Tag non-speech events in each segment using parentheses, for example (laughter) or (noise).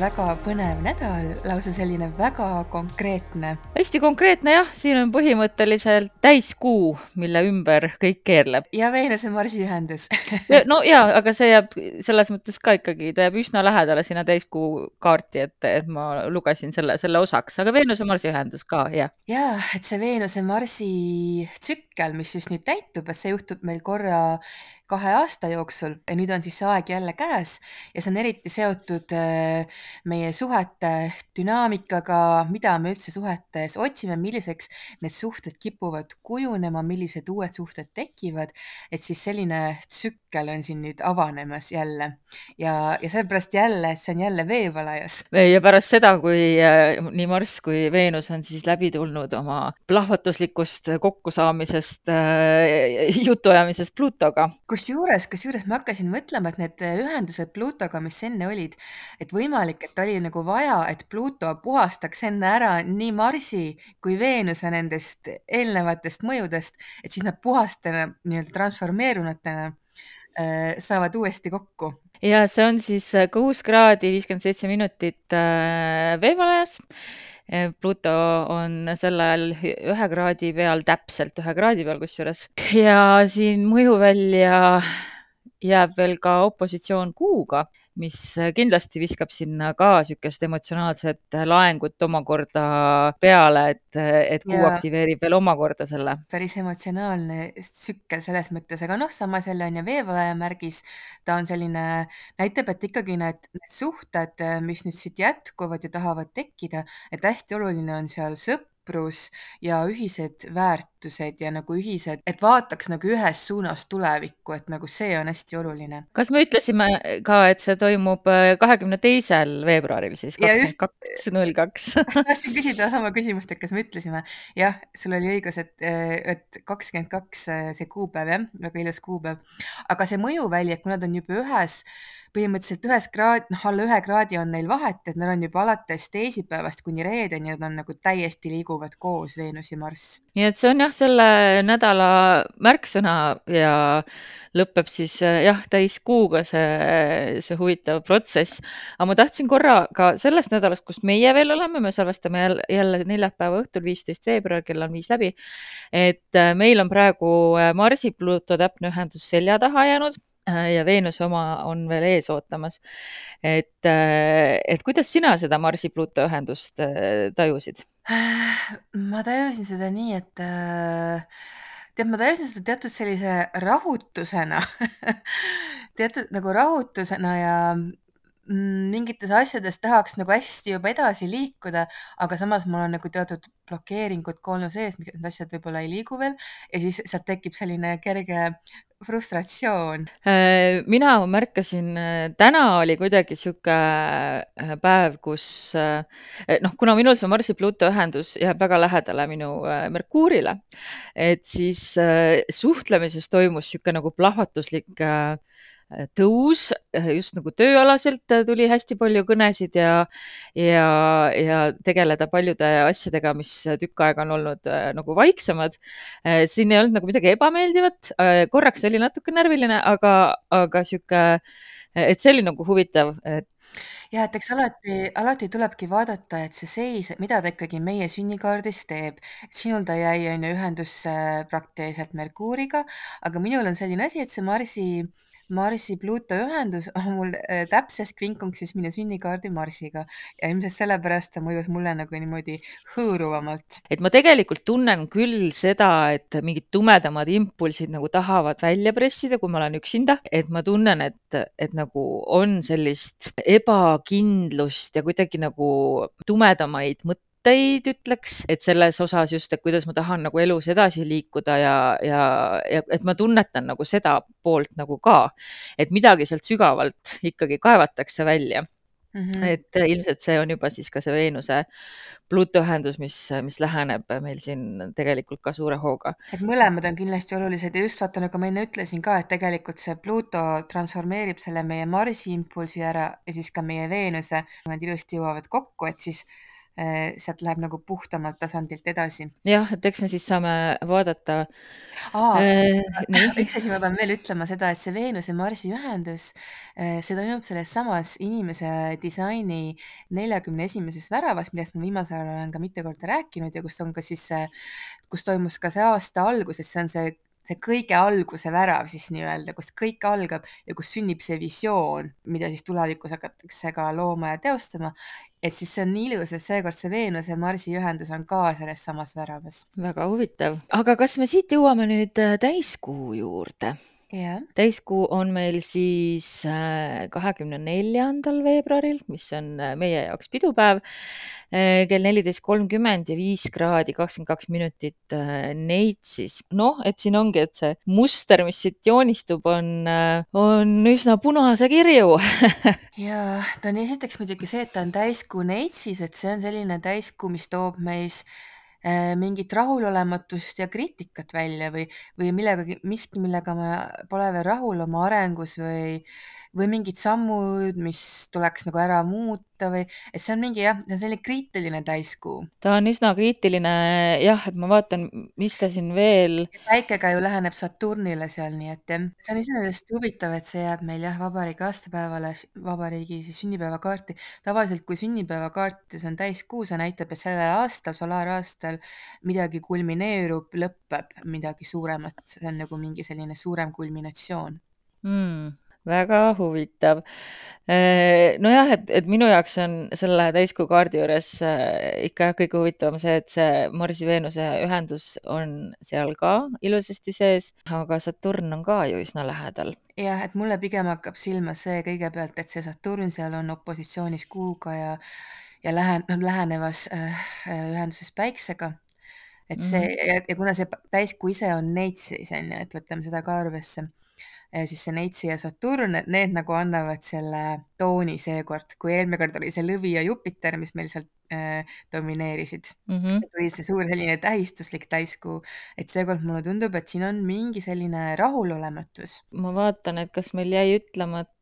üks väga põnev nädal, lausa selline väga konkreetne. hästi konkreetne jah, siin on põhimõtteliselt täiskuu, mille ümber kõik keerleb. ja Veenuse-Marsi ühendus no ja, aga see jääb selles mõttes ka ikkagi, ta jääb üsna lähedale sinna täiskuu kaarti, et, et ma lugesin selle, selle osaks, aga Veenuse-Marsi ühendus ka, jah. ja, et see Veenuse-Marsi tsükkel, mis just nüüd täitub, et see juhtub meil korra kahe aasta jooksul ja nüüd on siis see aeg jälle käes ja see on eriti seotud äh, meie suhete dünaamikaga, mida me üldse suhetes otsime, milliseks need suhted kipuvad kujunema, millised uued suhted tekivad, et siis selline tsükkel on siin nüüd avanemas jälle ja, ja sellepärast jälle, et see on jälle veevalajas. ja pärast seda, kui äh, nii Marss kui Veenus on siis läbi tulnud oma plahvatuslikust kokkusaamisest äh, jutuajamisest Pluutoga. kus kusjuures, kusjuures ma hakkasin mõtlema, et need ühendused Pluutoga, mis enne olid, et võimalik, et oli nagu vaja, et Pluuto puhastaks enne ära nii Marsi kui Veenuse nendest eelnevatest mõjudest, et siis nad puhastena, nii-öelda transformeerunutena äh, saavad uuesti kokku. ja see on siis äh, kuus kraadi viiskümmend seitse minutit veevalajas Pluto on sel ajal ühe kraadi peal, täpselt ühe kraadi peal kusjuures. ja siin mõjuvälja jääb veel ka opositsioon Kuuga, mis kindlasti viskab sinna ka niisugust emotsionaalset laengut omakorda peale, et, et Kuu ja. aktiveerib veel omakorda selle. päris emotsionaalne tsükkel selles mõttes, aga noh, samas jälle on ju veevalaja märgis, ta on selline, näitab, et ikkagi need, need suhted, mis nüüd siit jätkuvad ja tahavad tekkida, et hästi oluline on seal sõp-, sõprus ja ühised väärtused ja nagu ühised, et vaataks nagu ühes suunas tulevikku, et nagu see on hästi oluline. kas me ütlesime ka, et see toimub äh, kahekümne teisel veebruaril siis, kakskümmend kaks, null kaks? (laughs) tahtsin küsida sama küsimust, et kas me ütlesime. jah, sul oli õigus, et, et kakskümmend kaks see kuupäev jah, väga ilus kuupäev. aga see mõjuväli, et kui nad on juba ühes põhimõtteliselt ühes kraad, noh, alla ühe kraadi on neil vahet, et nad on juba alates teisipäevast kuni reedeni, nad on nagu täiesti liiguvad koos, Veenus ja Marss. nii et see on jah, selle nädala märksõna ja lõpeb siis jah, täiskuuga see, see huvitav protsess. aga ma tahtsin korra ka sellest nädalast, kus meie veel oleme, me salvestame jälle, jälle neljapäeva õhtul, viisteist veebruar, kell on viis läbi. et meil on praegu Marsi-Pluto täpne ühendus selja taha jäänud Äh, ja Veenuse oma on veel ees ootamas. et, äh, et kuidas sina seda Marsi-Pluto ühendust äh, tajusid? ma tajusin seda nii, et tead, ma tajusin seda teatud sellise rahutusena (laughs) teatud nagu rahutusena ja mingites asjades tahaks nagu hästi juba edasi liikuda, aga samas mul on nagu teatud blokeeringud koolnu sees, need asjad võib-olla ei liigu veel ja siis sealt tekib selline kerge frustratsioon? Äh, mina märkasin, äh, täna oli kuidagi sihuke äh, päev, kus noh, kuna minul see Marsi-Pluto ühendus jääb väga lähedale minu Merkuurile, et siis suhtlemises toimus sihuke nagu plahvatuslik tõus, äh, just nagu tööalaselt äh, tuli hästi palju kõnesid ja, ja, ja tegeleda paljude asjadega, mis tükk aega on olnud nagu vaiksemad. siin ei olnud nagu midagi ebameeldivat, korraks oli natuke närviline, aga, aga sihuke, et see oli nagu huvitav, et ja et eks alati, alati tulebki vaadata, et see seis, mida ta ikkagi meie sünnikaardis teeb. sinul ta jäi, on ju, ühendusse praktiliselt Merkuuriga, aga minul on selline asi, et see Marsi Marsi-Pluuto ühendus on mul äh, täpses kvinkungsis minu sünnikaardi Marsiga ja ilmselt sellepärast ta mõjus mulle nagu niimoodi hõõruvamalt. et ma tegelikult tunnen küll seda, et mingid tumedamad impulsid nagu tahavad välja pressida, kui ma olen üksinda, et ma tunnen, et, et nagu on sellist ebakindlust ja kuidagi nagu tumedamaid mõtteid mõtteid, ütleks, et selles osas just, et kuidas ma tahan nagu elus edasi liikuda ja, ja, ja et ma tunnetan nagu seda poolt nagu ka, et midagi sealt sügavalt ikkagi kaevatakse välja Mm -hmm. et ilmselt see on juba siis ka see Veenuse Pluto ühendus, mis, mis läheneb meil siin tegelikult ka suure hooga. et mõlemad on kindlasti olulised ja just vaata, nagu ma enne ütlesin ka, et tegelikult see Pluto transformeerib selle meie Marsi impulsi ära ja siis ka meie Veenuse, nad ilusti jõuavad kokku, et siis sealt läheb nagu puhtamalt tasandilt edasi. jah, et eks me siis saame vaadata Aa, äh,. (laughs) üks asi ma pean veel ütlema seda, et see Veenuse-Marsi ühendus, see toimub selles samas inimese disaini neljakümne esimeses väravas, millest ma viimasel ajal olen ka mitu korda rääkinud ja kus on ka siis kus toimus ka see aasta alguses, see on see see kõige alguse värav siis nii-öelda, kust kõik algab ja kus sünnib see visioon, mida siis tulevikus hakatakse ka looma ja teostama. et siis see on nii ilus, et seekord see Veenuse Marsi ühendus on ka selles samas väravas. väga huvitav, aga kas me siit jõuame nüüd täiskuu juurde? Jah. täiskuu on meil siis kahekümne neljandal veebruaril, mis on meie jaoks pidupäev kell neliteist kolmkümmend ja viis kraadi kakskümmend kaks minutit Neitsis. noh, et siin ongi, et see muster, mis siit joonistub, on, on üsna punase-kirju (laughs) ja ta on esiteks muidugi see, et ta on täiskuu Neitsis, et see on selline täiskuu, mis toob meis mingit rahulolematust ja kriitikat välja või, või millegagi, miski, millega me pole veel rahul oma arengus või, või mingid sammud, mis tuleks nagu ära muuta või, et see on mingi jah, see on selline kriitiline täiskuu. ta on üsna kriitiline jah, et ma vaatan, mis ta siin veel. päikega ju läheneb Saturnile seal, nii et jah, see on iseenesest huvitav, et see jääb meil jah, vabariigi aastapäevale, vabariigi siis sünnipäevakaarti. tavaliselt, kui sünnipäevakaartides on täiskuu, see näitab, et sellel aastal, solaaraastal midagi kulmineerub, lõpeb midagi suuremat, see on nagu mingi selline suurem kulminatsioon mm väga huvitav. nojah, et, et minu jaoks on selle täiskuu kaardi juures ikka jah, kõige huvitavam see, et see Marsi-Veenuse ühendus on seal ka ilusasti sees, aga Saturn on ka ju üsna lähedal. jah, et mulle pigem hakkab silma see kõigepealt, et see Saturn seal on opositsioonis Kuuga ja ja lähen-, noh, lähenevas äh, ühenduses Päiksega. et see mm -hmm. ja, ja kuna see täiskuu ise on Neitsis, on ju, et võtame seda ka arvesse siis see Neitsi ja Saturn, et need nagu annavad selle tooni seekord, kui eelmine kord oli see Lõvi ja Jupiter, mis meil sealt äh, domineerisid mm. -hmm. et oli see suur selline tähistuslik täiskuu, et seekord mulle tundub, et siin on mingi selline rahulolematus. ma vaatan, et kas meil jäi ütlemata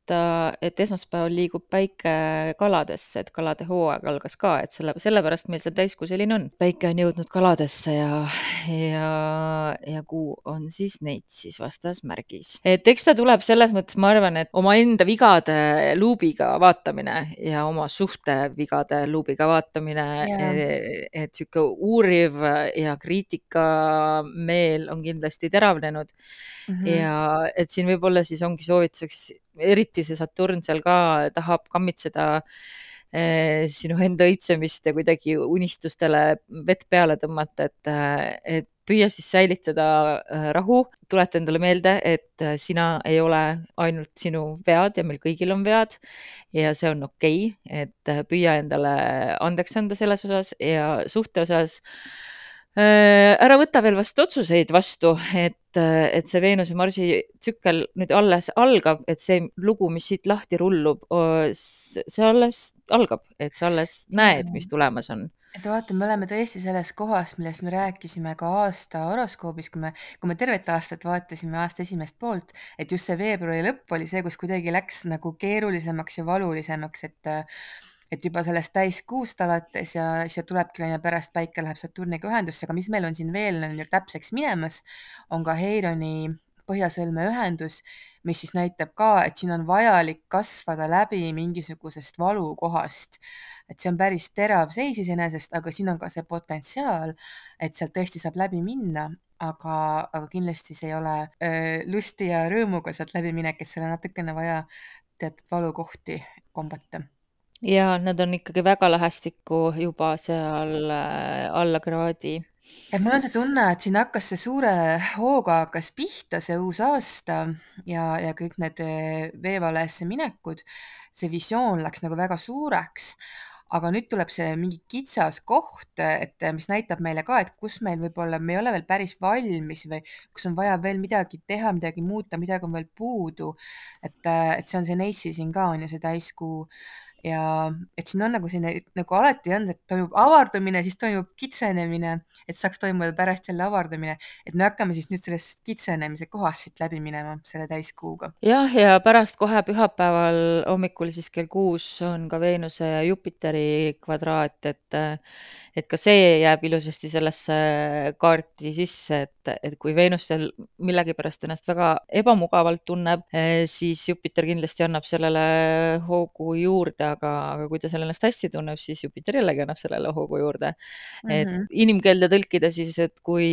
et esmaspäeval liigub päike kaladesse, et kalade hooaeg algas ka, et selle, sellepärast meil see täiskuu selline on. päike on jõudnud kaladesse ja, ja, ja kuu on siis Neitsis vastasmärgis. et eks ta tuleb selles mõttes, ma arvan, et omaenda vigade luubiga vaatamine ja oma suhtevigade luubiga vaatamine, et sihuke uuriv ja kriitikameel on kindlasti teravnenud mm. -hmm. ja et siin võib-olla siis ongi soovituseks eriti see Saturn seal ka tahab kammitseda eh, sinu enda õitsemist ja kuidagi unistustele vett peale tõmmata, et, et püüa siis säilitada äh, rahu, tuleta endale meelde, et äh, sina ei ole ainult sinu vead ja meil kõigil on vead ja see on okei okay,, et äh, püüa endale andeks anda selles osas ja suhte osas ära võta veel vast otsuseid vastu, et et, et see Veenuse Marsi tsükkel nüüd alles algab, et see lugu, mis siit lahti rullub, see alles algab, et sa alles näed, mis tulemas on. Et vaata, me oleme tõesti selles kohas, millest me rääkisime ka aasta horoskoobis, kui me, kui me tervet aastat vaatasime aasta esimest poolt, et just see veebruari lõpp oli see, kus kuidagi läks nagu keerulisemaks ja valulisemaks, et et juba sellest täiskuust alates ja siis tulebki ju pärast päike läheb Saturniga ühendusse, aga mis meil on siin veel on ju täpseks minemas, on ka Heironi põhjasõlme ühendus, mis siis näitab ka, et siin on vajalik kasvada läbi mingisugusest valukohast. et see on päris terav seis iseenesest, aga siin on ka see potentsiaal, et sealt tõesti saab läbi minna, aga, aga kindlasti see ei ole öö, lusti ja rõõmuga sealt läbiminek, et seal on natukene vaja teatud valukohti kombata ja nad on ikkagi väga lähestikku juba seal äh, alla kraadi. et mul on see tunne, et siin hakkas see suure hooga hakkas pihta see uus aasta ja, ja kõik need äh, veevalesse minekud. see visioon läks nagu väga suureks, aga nüüd tuleb see mingi kitsas koht, et mis näitab meile ka, et kus meil võib-olla, me ei ole veel päris valmis või kus on vaja veel midagi teha, midagi muuta, midagi on veel puudu. et, et see on see Neissi siin ka on ju see täiskuu ja et siin on nagu selline nagu alati on, et toimub avardumine, siis toimub kitsenemine, et saaks toimuda pärast jälle avardumine. et me hakkame siis nüüd sellest kitsenemise kohast siit läbi minema selle täiskuuga. jah, ja pärast kohe pühapäeval hommikul siis kell kuus on ka Veenuse ja Jupiteri kvadraat, et et ka see jääb ilusasti sellesse kaarti sisse, et, et kui Veenus seal millegipärast ennast väga ebamugavalt tunneb, siis Jupiter kindlasti annab sellele hoogu juurde, aga, aga kui ta seal ennast hästi tunneb, siis Jupiter jällegi annab sellele hoogu juurde mm. -hmm. et Mhm. inimkeelde tõlkida siis, et kui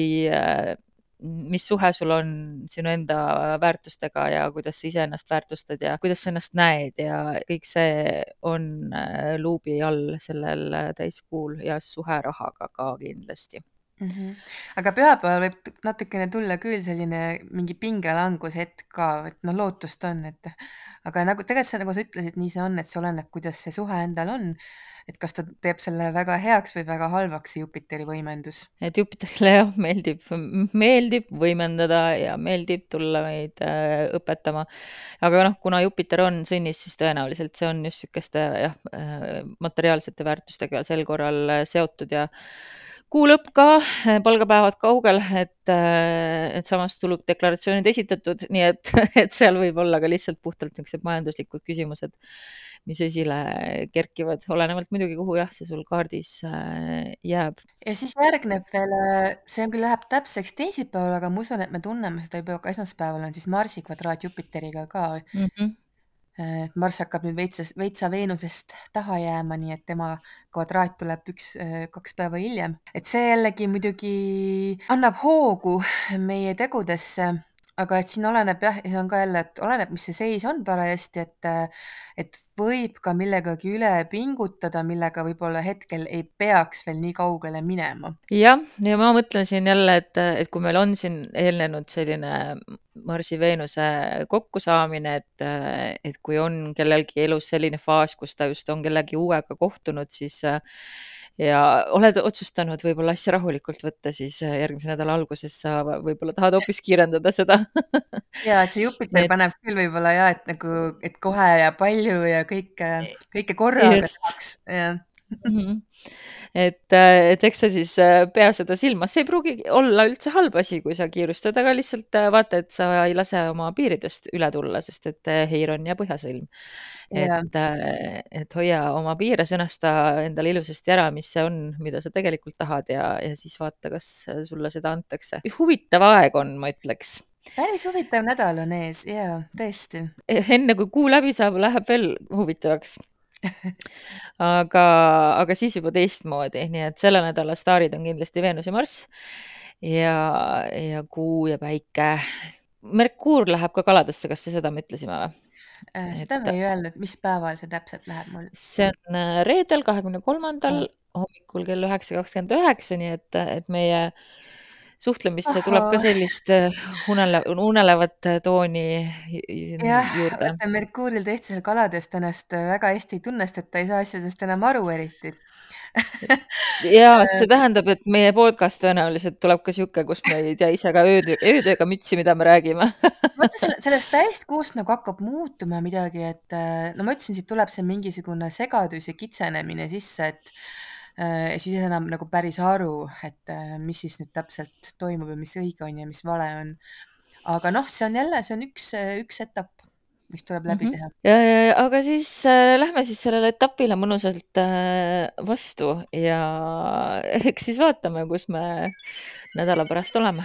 mis suhe sul on sinu enda väärtustega ja kuidas sa iseennast väärtustad ja kuidas sa ennast näed ja kõik see on äh, luubi all sellel äh, täiskuul ja suhe rahaga ka kindlasti mm. -hmm. aga pühapäeval võib natukene tulla küll selline mingi pingelangushetk ka, et noh, lootust on, et aga nagu tegelikult see, nagu sa ütlesid, nii see on, et see oleneb, kuidas see suhe endal on. et kas ta teeb selle väga heaks või väga halvaks, see Jupiteri võimendus. et Jupiterile jah, meeldib, meeldib võimendada ja meeldib tulla meid äh, õpetama. aga noh, kuna Jupiter on sõnnis, siis tõenäoliselt see on just niisuguste jah äh,, materiaalsete väärtustega sel korral äh, seotud ja kuu lõpp ka, palgapäevad kaugel, et, äh, et samas tuludeklaratsioonid esitatud, nii et, (laughs) et seal võib olla ka lihtsalt puhtalt niisugused majanduslikud küsimused, mis esile kerkivad, olenevalt muidugi, kuhu jah, see sul kaardis äh, jääb. ja siis järgneb veel, äh, see on küll, läheb täpseks teisipäeval, aga ma usun, et me tunneme seda juba ka esmaspäeval on siis Marsi kvadraat Jupiteriga ka mm. -hmm Marss hakkab nüüd veitsa, veitsa Veenusest taha jääma, nii et tema kvadraat tuleb üks, kaks päeva hiljem. et see jällegi muidugi annab hoogu meie tegudesse, aga et siin oleneb jah, see on ka jälle, et oleneb, mis see seis on parajasti, et et võib ka millegagi üle pingutada, millega võib-olla hetkel ei peaks veel nii kaugele minema. jah, ja ma mõtlen siin jälle, et, et kui meil on siin eelnenud selline Marsi, Veenuse kokkusaamine, et, et kui on kellelgi elus selline faas, kus ta just on kellegi uuega kohtunud, siis ja oled otsustanud võib-olla asja rahulikult võtta, siis järgmise nädala alguses sa võib-olla tahad hoopis kiirendada seda. (laughs) Ja et see Jupiter et... paneb küll võib-olla ja et nagu, et kohe ja palju ja kõike, kõike korraga tahaks, -hmm. et, äh, et eks sa siis äh, pea seda silmas, see ei pruugi olla üldse halb asi, kui sa kiirustad, aga lihtsalt äh, vaata, et sa ei lase oma piiridest üle tulla, sest et heir on ja põhjasõlm. et, et hoia oma piire, sõnasta endale ilusasti ära, mis see on, mida sa tegelikult tahad ja, ja siis vaata, kas sulle seda antakse. huvitav aeg on, ma ütleks päris huvitav nädal on ees ja tõesti. enne kui kuu läbi saab, läheb veel huvitavaks aga, aga siis juba teistmoodi, nii et selle nädala staarid on kindlasti Veenus ja Marss ja, ja Kuu ja Päike. Merkuur läheb ka kaladesse, kas seda me ütlesime või? Äh, seda me ei öelnud, mis päeval see täpselt läheb mul? see on äh, reedel, kahekümne kolmandal hommikul kell üheksa kakskümmend üheksa, nii et, et meie suhtlemisse Aha. tuleb ka sellist äh, unele, unelevat äh, tooni jah, juurde. vaata Merkuuril tõesti seal kaladest ennast äh, väga hästi ei tunnesta, et ta ei saa asjadest enam aru eriti (laughs) ja see tähendab, et meie podcast tõenäoliselt tuleb ka sihuke, kus me ei tea ise ka ööd, öödega mütsi, mida me räägime sellest täiskuust nagu hakkab muutuma midagi, et no ma ütlesin, siit tuleb see mingisugune segadus ja kitsenemine sisse, et Äh, ja siis enam nagu päris aru, et äh, mis siis nüüd täpselt toimub ja mis õige on ja mis vale on. aga noh, see on jälle, see on üks, üks etapp, mis tuleb läbi mm -hmm. teha. aga siis äh, lähme siis sellele etapile mõnusalt äh, vastu ja (laughs) eks siis vaatame, kus me nädala pärast oleme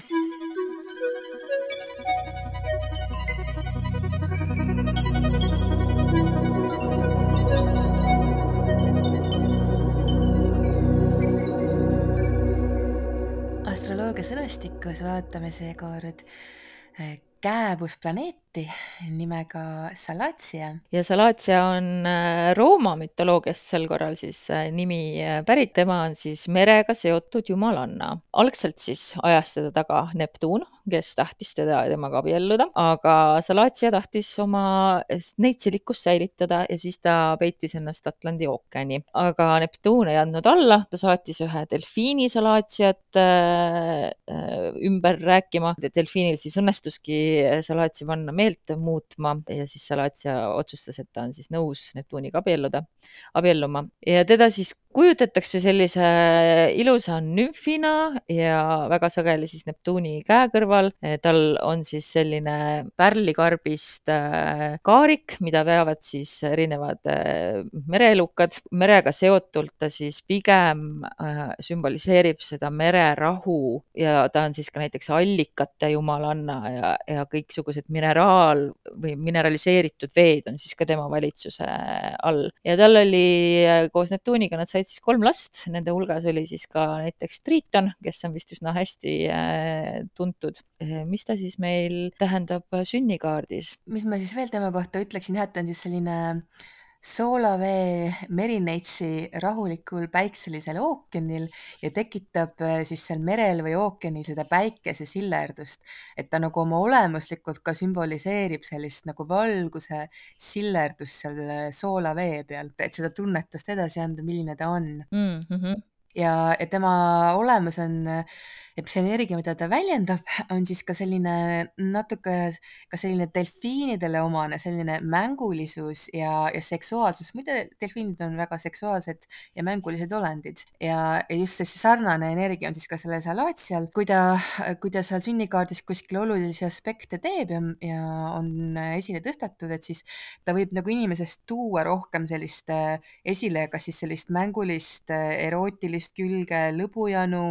sõnastikus vaatame seekord äh, kääbusplaneeti nimega Salatia. ja Salatia on äh, Rooma mütoloogiast sel korral siis äh, nimi äh, pärit, tema on siis merega seotud jumalanna. algselt siis ajas teda taga Neptuun, kes tahtis teda temaga abielluda, aga Salatia tahtis oma neitsilikkust säilitada ja siis ta peitis ennast Atlandi ookeani. aga Neptuun ei andnud alla, ta saatis ühe delfiini Salatiat ümber rääkima. delfiinil siis õnnestuski Salatia panna meelt muutma ja siis Salatia otsustas, et ta on siis nõus Neptuniga abielluda, abielluma. Ja teda siis kujutatakse sellise ilusa nümfina ja väga sageli siis Neptuni käe kõrval. tal on siis selline pärlikarbist kaarik, mida veavad siis erinevad mereelukad. merega seotult ta siis pigem sümboliseerib seda mererahu ja ta on siis ka näiteks allikate jumalanna ja, ja kõiksugused mineraal või mineraliseeritud veed on siis ka tema valitsuse all ja tal oli koos Neptuniga, nad said siis kolm last, nende hulgas oli siis ka näiteks Triiton, kes on vist üsna hästi tuntud. mis ta siis meil tähendab sünnikaardis? mis ma siis veel tema kohta ütleksin, jah, et ta on siis selline soolavee merineitsi rahulikul päikselisel ookeanil ja tekitab siis seal merel või ookeanil seda päikesesillerdust. et ta nagu oma olemuslikult ka sümboliseerib sellist nagu valguse sillerdust seal soolavee peal, et seda tunnetust edasi anda, milline ta on mm. -hmm. ja, ja tema olemus on et see energia, mida ta väljendab, (laughs) on siis ka selline natuke ka selline delfiinidele omane selline mängulisus ja, ja seksuaalsus. muide, delfiinid on väga seksuaalsed ja mängulised olendid ja, ja just see sarnane energia on siis ka sellel Salaatial, kui ta, kui ta seal sünnikaardis kuskil olulisi aspekte teeb ja, ja on esile tõstetud, et siis ta võib nagu inimesest tuua rohkem sellist esile, kas siis sellist mängulist, erootilist külge, lõbujanu,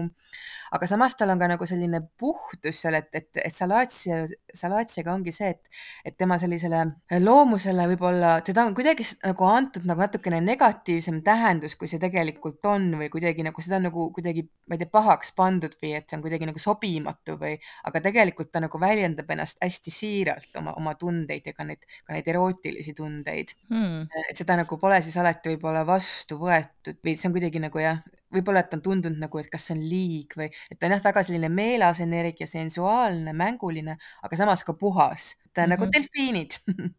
aga samas tal on ka nagu selline puhtus seal, et, et, et Salatsia, Salatsiaga ongi see, et, et tema sellisele loomusele võib-olla, teda on kuidagi nagu antud nagu natukene negatiivsem tähendus, kui see tegelikult on või kuidagi nagu seda on nagu kuidagi, ma ei tea, pahaks pandud või et see on kuidagi nagu sobimatu või, aga tegelikult ta nagu väljendab ennast hästi siiralt oma, oma tundeid ja ka neid, ka neid erootilisi tundeid. Hmm.. et seda nagu pole siis alati võib-olla vastu võetud või see on kuidagi nagu jah, võib-olla, et on tundunud nagu, et kas see on liig või et ta on jah, väga selline meelas energia, sensuaalne, mänguline, aga samas ka puhas. ta on mm -hmm. nagu mhm. delfiinid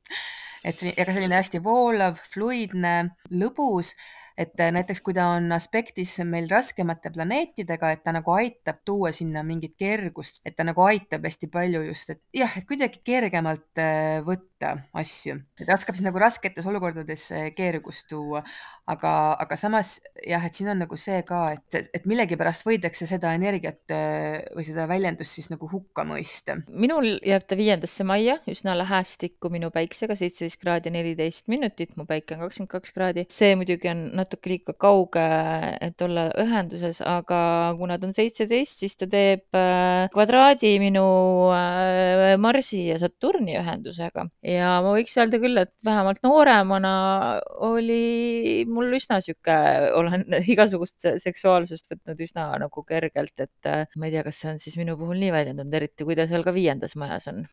(laughs) et see, aga selline hästi voolav, fluidne, lõbus et näiteks kui ta on aspektis meil raskemate planeetidega, et ta nagu aitab tuua sinna mingit kergust, et ta nagu aitab hästi palju just, et jah, et kuidagi kergemalt äh, võtta asju, et oskab siis nagu rasketes olukordades äh, kergust tuua, aga, aga samas jah, et siin on nagu see ka, et, et millegipärast võidakse seda energiat või seda väljendust siis nagu hukka mõista. minul jääb ta viiendasse majja üsna lähestikku minu päiksega, seitseteist kraadi neliteist minutit, mu päike on kakskümmend kaks kraadi, see muidugi on natuke liiga kauge, et olla ühenduses, aga kuna ta on seitseteist, siis ta teeb äh, kvadraadi minu Marsi ja Saturni ühendusega ja ma võiks öelda küll, et vähemalt nooremana oli mul üsna sihuke, olen (laughs) igasugust seksuaalsust võtnud üsna nagu kergelt, et äh, ma ei tea, kas see on siis minu puhul nii väljendunud, eriti kui ta seal ka viiendas majas on.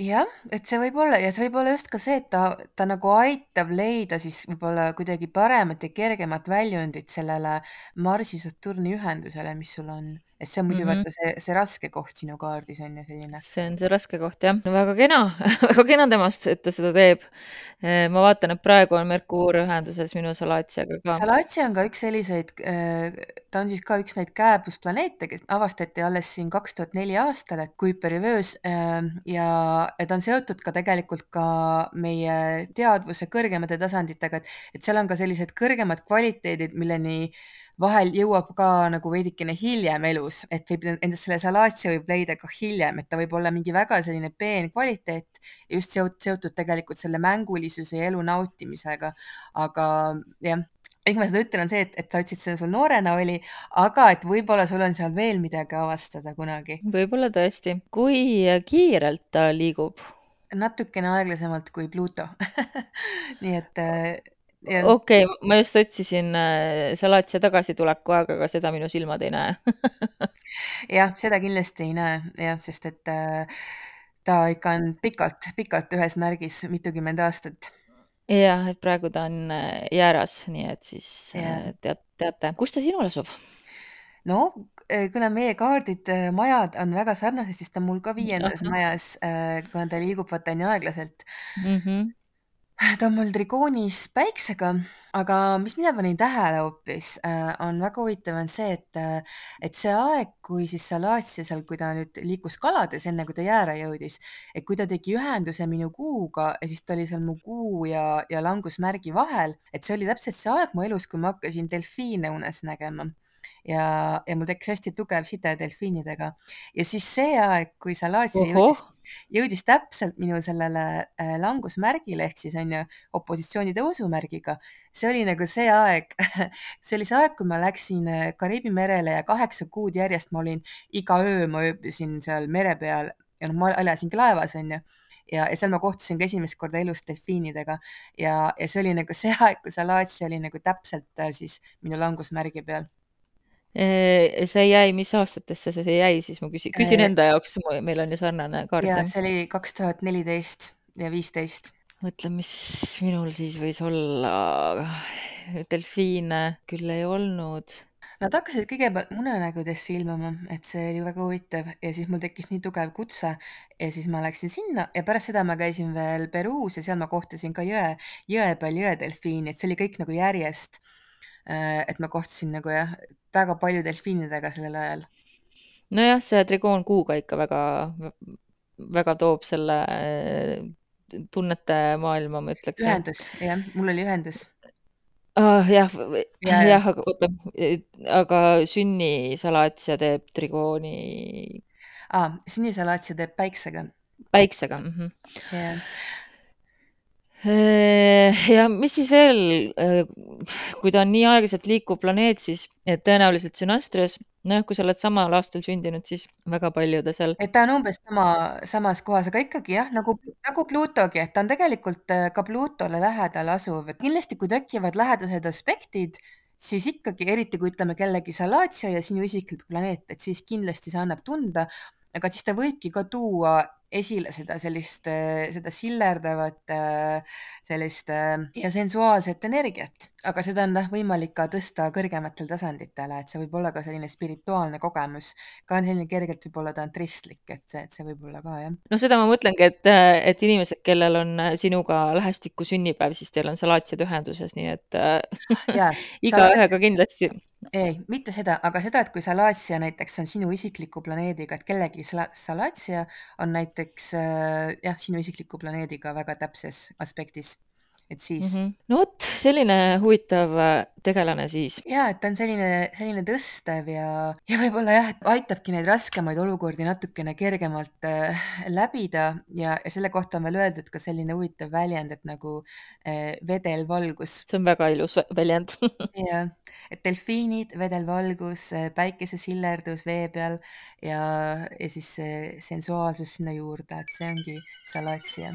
jah, et see võib olla ja see võib olla just ka see, et ta, ta nagu aitab leida siis võib-olla kuidagi paremat ja kergemat väljundit sellele Marsi-Saturni ühendusele, mis sul on. Et see on muidu mm -hmm. vaata see, see raske koht sinu kaardis on ju selline. see on see raske koht jah, väga kena (laughs) väga kena temast, et ta seda teeb. ma vaatan, et praegu on Merkuur ühenduses minu Salaatiaga ka. Salaatia on ka üks selliseid, ta on siis ka üks neid kääbusplaneete, kes avastati alles siin kaks tuhat neli aastal, et Kuiperi vöös ja, ja ta on seotud ka tegelikult ka meie teadvuse kõrgemate tasanditega, et, et seal on ka sellised kõrgemad kvaliteedid, milleni vahel jõuab ka nagu veidikene hiljem elus, et võib endast selle salaatsia võib leida ka hiljem, et ta võib olla mingi väga selline peen kvaliteet, just seotud tegelikult selle mängulisuse ja elu nautimisega. aga jah, miks ma seda ütlen, on see, et, et sa ütlesid, see sul noorena oli, aga et võib-olla sul on seal veel midagi avastada kunagi. võib-olla tõesti. kui kiirelt ta liigub? natukene aeglasemalt kui Pluto (laughs) nii et okei okay,, ma just otsisin äh, Salatia tagasituleku aega, aga seda minu silmad ei näe (laughs) jah, seda kindlasti ei näe jah, sest et äh, ta ikka on pikalt-pikalt ühes märgis, mitukümmend aastat. jah, et praegu ta on äh, jääras, nii et siis yeah. tead, teate, kus ta sinul asub? no kuna meie kaardid, majad on väga sarnased, siis ta on mul ka viiendas majas, kuna ta liigub vaata nii aeglaselt mm. -hmm ta on mul trigoonis Päiksega, aga mis mina panin tähele hoopis, äh, on väga huvitav, on see, et, äh, et see aeg, kui siis Salatia seal, kui ta nüüd liikus kalades, enne kui ta jääre jõudis, et kui ta tegi ühenduse minu kuuga ja siis ta oli seal mu kuu ja, ja langusmärgi vahel, et see oli täpselt see aeg mu elus, kui ma hakkasin delfiine unes nägema ja, ja mul tekkis hästi tugev side delfiinidega. ja siis see aeg, kui Salatia jõudis, jõudis täpselt minu sellele äh, langusmärgile ehk siis on ju opositsiooni tõusumärgiga, see oli nagu see aeg (laughs) see oli see aeg, kui ma läksin äh, Kariibi merele ja kaheksa kuud järjest ma olin, iga öö ma ööbisin seal mere peal ja noh, ma elasingi laevas, on ju. Ja, ja seal ma kohtusin ka esimest korda elus delfiinidega. Ja, ja see oli nagu see aeg, kui Salatia oli nagu täpselt äh, siis minu langusmärgi peal see jäi, mis aastatesse see jäi siis, ma küsin, küsin enda jaoks, meil on ju sarnane kaart. ja see oli kaks tuhat neliteist ja viisteist. mõtlen, mis minul siis võis olla. delfiine küll ei olnud. Nad hakkasid kõigepealt munenägudesse ilmuma, et see oli väga huvitav ja siis mul tekkis nii tugev kutse ja siis ma läksin sinna ja pärast seda ma käisin veel Peruus ja seal ma kohtasin ka jõe, jõe peal jõedelfiini, et see oli kõik nagu järjest Äh, et ma kohtusin nagu jah, väga palju delfiinidega sellel ajal. nojah, see trigoon kuuga ikka väga, väga toob selle äh, tunnete maailma, ma ütleks. ühendus, jah, mul oli ühendus ah,. jah, jah ja,, aga oota, aga sünnisalaatsia teeb trigooni ah,. sünnisalaatsia teeb päiksega. päiksega mm. -hmm. Yeah Äh, ja mis siis veel, äh, kui ta on nii aeglaselt liikuv planeet, siis tõenäoliselt Sünastrias, nojah, kui sa oled samal aastal sündinud, siis väga palju ta seal. et ta on umbes sama, samas kohas, aga ikkagi jah, nagu, nagu Plutogi, et ta on tegelikult äh, ka Plutole lähedal asuv, et kindlasti, kui tekivad lähedased aspektid, siis ikkagi, eriti kui ütleme kellegi Salatia ja sinu isiklik planeet, et siis kindlasti see annab tunda, aga siis ta võibki ka tuua esile seda sellist, seda sillerdavat sellist ja sensuaalset energiat, aga seda on jah võimalik ka tõsta kõrgematele tasanditele, et see võib olla ka selline spirituaalne kogemus, ka selline kergelt võib-olla tantristlik, et see, et see võib olla ka jah. no seda ma mõtlengi, et, et inimesed, kellel on sinuga lähestikku sünnipäev, siis teil on salaatsiad ühenduses, nii et (laughs) igaühega kindlasti. Ei, mitte seda, aga seda, et kui Salatia näiteks on sinu isikliku planeediga, et kellegi Salatia on näiteks äh, jah, sinu isikliku planeediga väga täpses aspektis et siis mm. -hmm. no vot, selline huvitav äh, tegelane siis. ja, et ta on selline, selline tõstev ja, ja võib-olla jah, et aitabki neid raskemaid olukordi natukene kergemalt äh, läbida ja, ja selle kohta on veel öeldud ka selline huvitav väljend, et nagu äh, vedelvalgus. see on väga ilus väljend (laughs) jah, et delfiinid, vedelvalgus, äh, päikesesillerdus vee peal ja, ja siis see sensuaalsus sinna juurde, et see ongi salatsia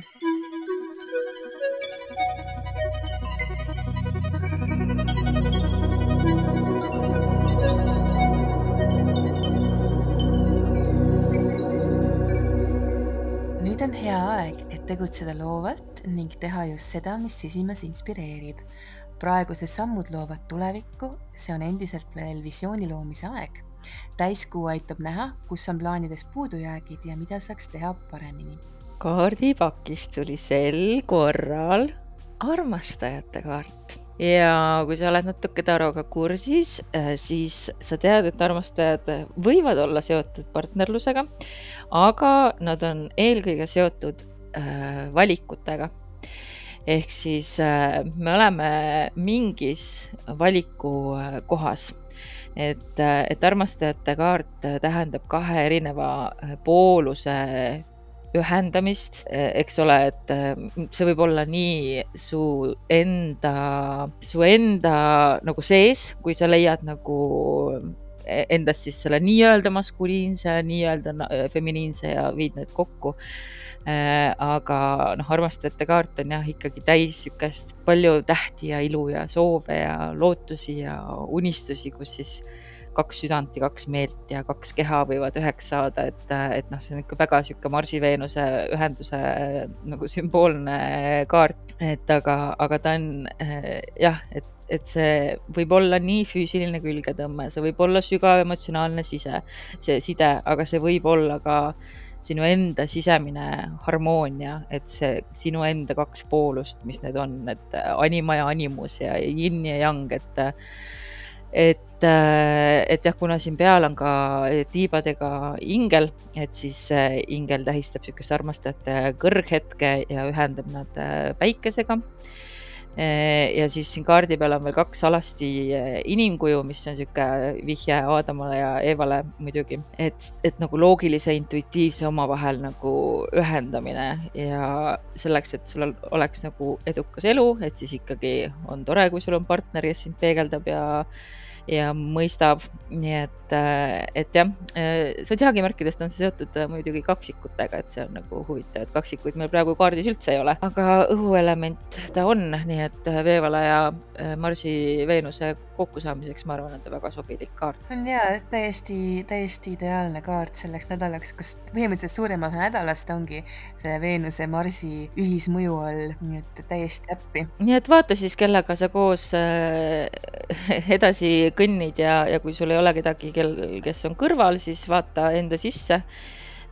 on hea aeg, et tegutseda loovalt ning teha just seda, mis sisimas inspireerib. praegused sammud loovad tulevikku, see on endiselt veel visiooni loomise aeg. täiskuu aitab näha, kus on plaanides puudujäägid ja mida saaks teha paremini. kaardipakist tuli sel korral armastajate kaart ja kui sa oled natuke taroga kursis, äh, siis sa tead, et armastajad võivad olla seotud partnerlusega, aga nad on eelkõige seotud äh, valikutega. ehk siis äh, me oleme mingis valikukohas et, et armastajate kaart tähendab kahe erineva pooluse ühendamist, eks ole, et see võib olla nii su enda, su enda nagu sees, kui sa leiad nagu endas siis selle nii-öelda maskuliinse, nii-öelda feminiinse ja viid need kokku. Äh, aga noh, armastajate kaart on jah ikkagi täis sihukest palju tähti ja ilu ja soove ja lootusi ja unistusi, kus siis kaks südant ja kaks meelt ja kaks keha võivad üheks saada, et, et noh, see on ikka väga sihuke Marsi-Veenuse ühenduse nagu sümboolne kaart, et aga, aga ta on jah, et, et see võib olla nii füüsiline külgetõmme, see võib olla sügav emotsionaalne sise, see side, aga see võib olla ka sinu enda sisemine harmoonia, et see sinu enda kaks poolust, mis need on, et anima ja animus ja yin ja yang, et et, et jah, kuna siin peal on ka tiibadega ingel, et siis ingel tähistab niisugust armastajate kõrghetke ja ühendab nad päikesega ja siis siin kaardi peal on veel kaks alasti inimkuju, mis on sihuke vihje Aadamale ja Eevale muidugi, et, et nagu loogilise, intuitiivse omavahel nagu ühendamine ja selleks, et sul oleks nagu edukas elu, et siis ikkagi on tore, kui sul on partner, kes sind peegeldab ja ja mõistab, nii et, äh, et jah, äh, sodiaagimärkidest on see seotud äh, muidugi kaksikutega, et see on nagu huvitav, et kaksikuid meil praegu kaardis üldse ei ole, aga õhuelement ta on, nii et veevala ja Marsi, Veenuse kokkusaamiseks, ma arvan, et ta väga sobilik kaart. on jaa, täiesti, täiesti ideaalne kaart selleks nädalaks, kus põhimõtteliselt suurem osa nädalast ongi see Veenuse, Marsi ühismõju all, nii et täiesti äppi. nii et vaata siis, kellega sa koos (laughs) edasi kõnnid ja, ja kui sul ei ole kedagi, kel, kes on kõrval, siis vaata enda sisse.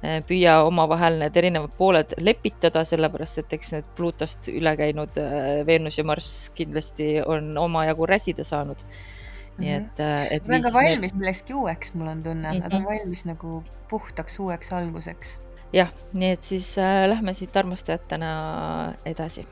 Eh, püüa omavahel need erinevad pooled lepitada, sellepärast et eks need Pluutost üle käinud eh, Veenus ja Marss kindlasti on omajagu räsida saanud. nii mhm. et, eh, et. Nad on valmis millekski uueks, mul on tunne mm, -hmm. nad on mhm. valmis nagu puhtaks uueks alguseks. jah, nii et siis äh, lähme siit armastajatena edasi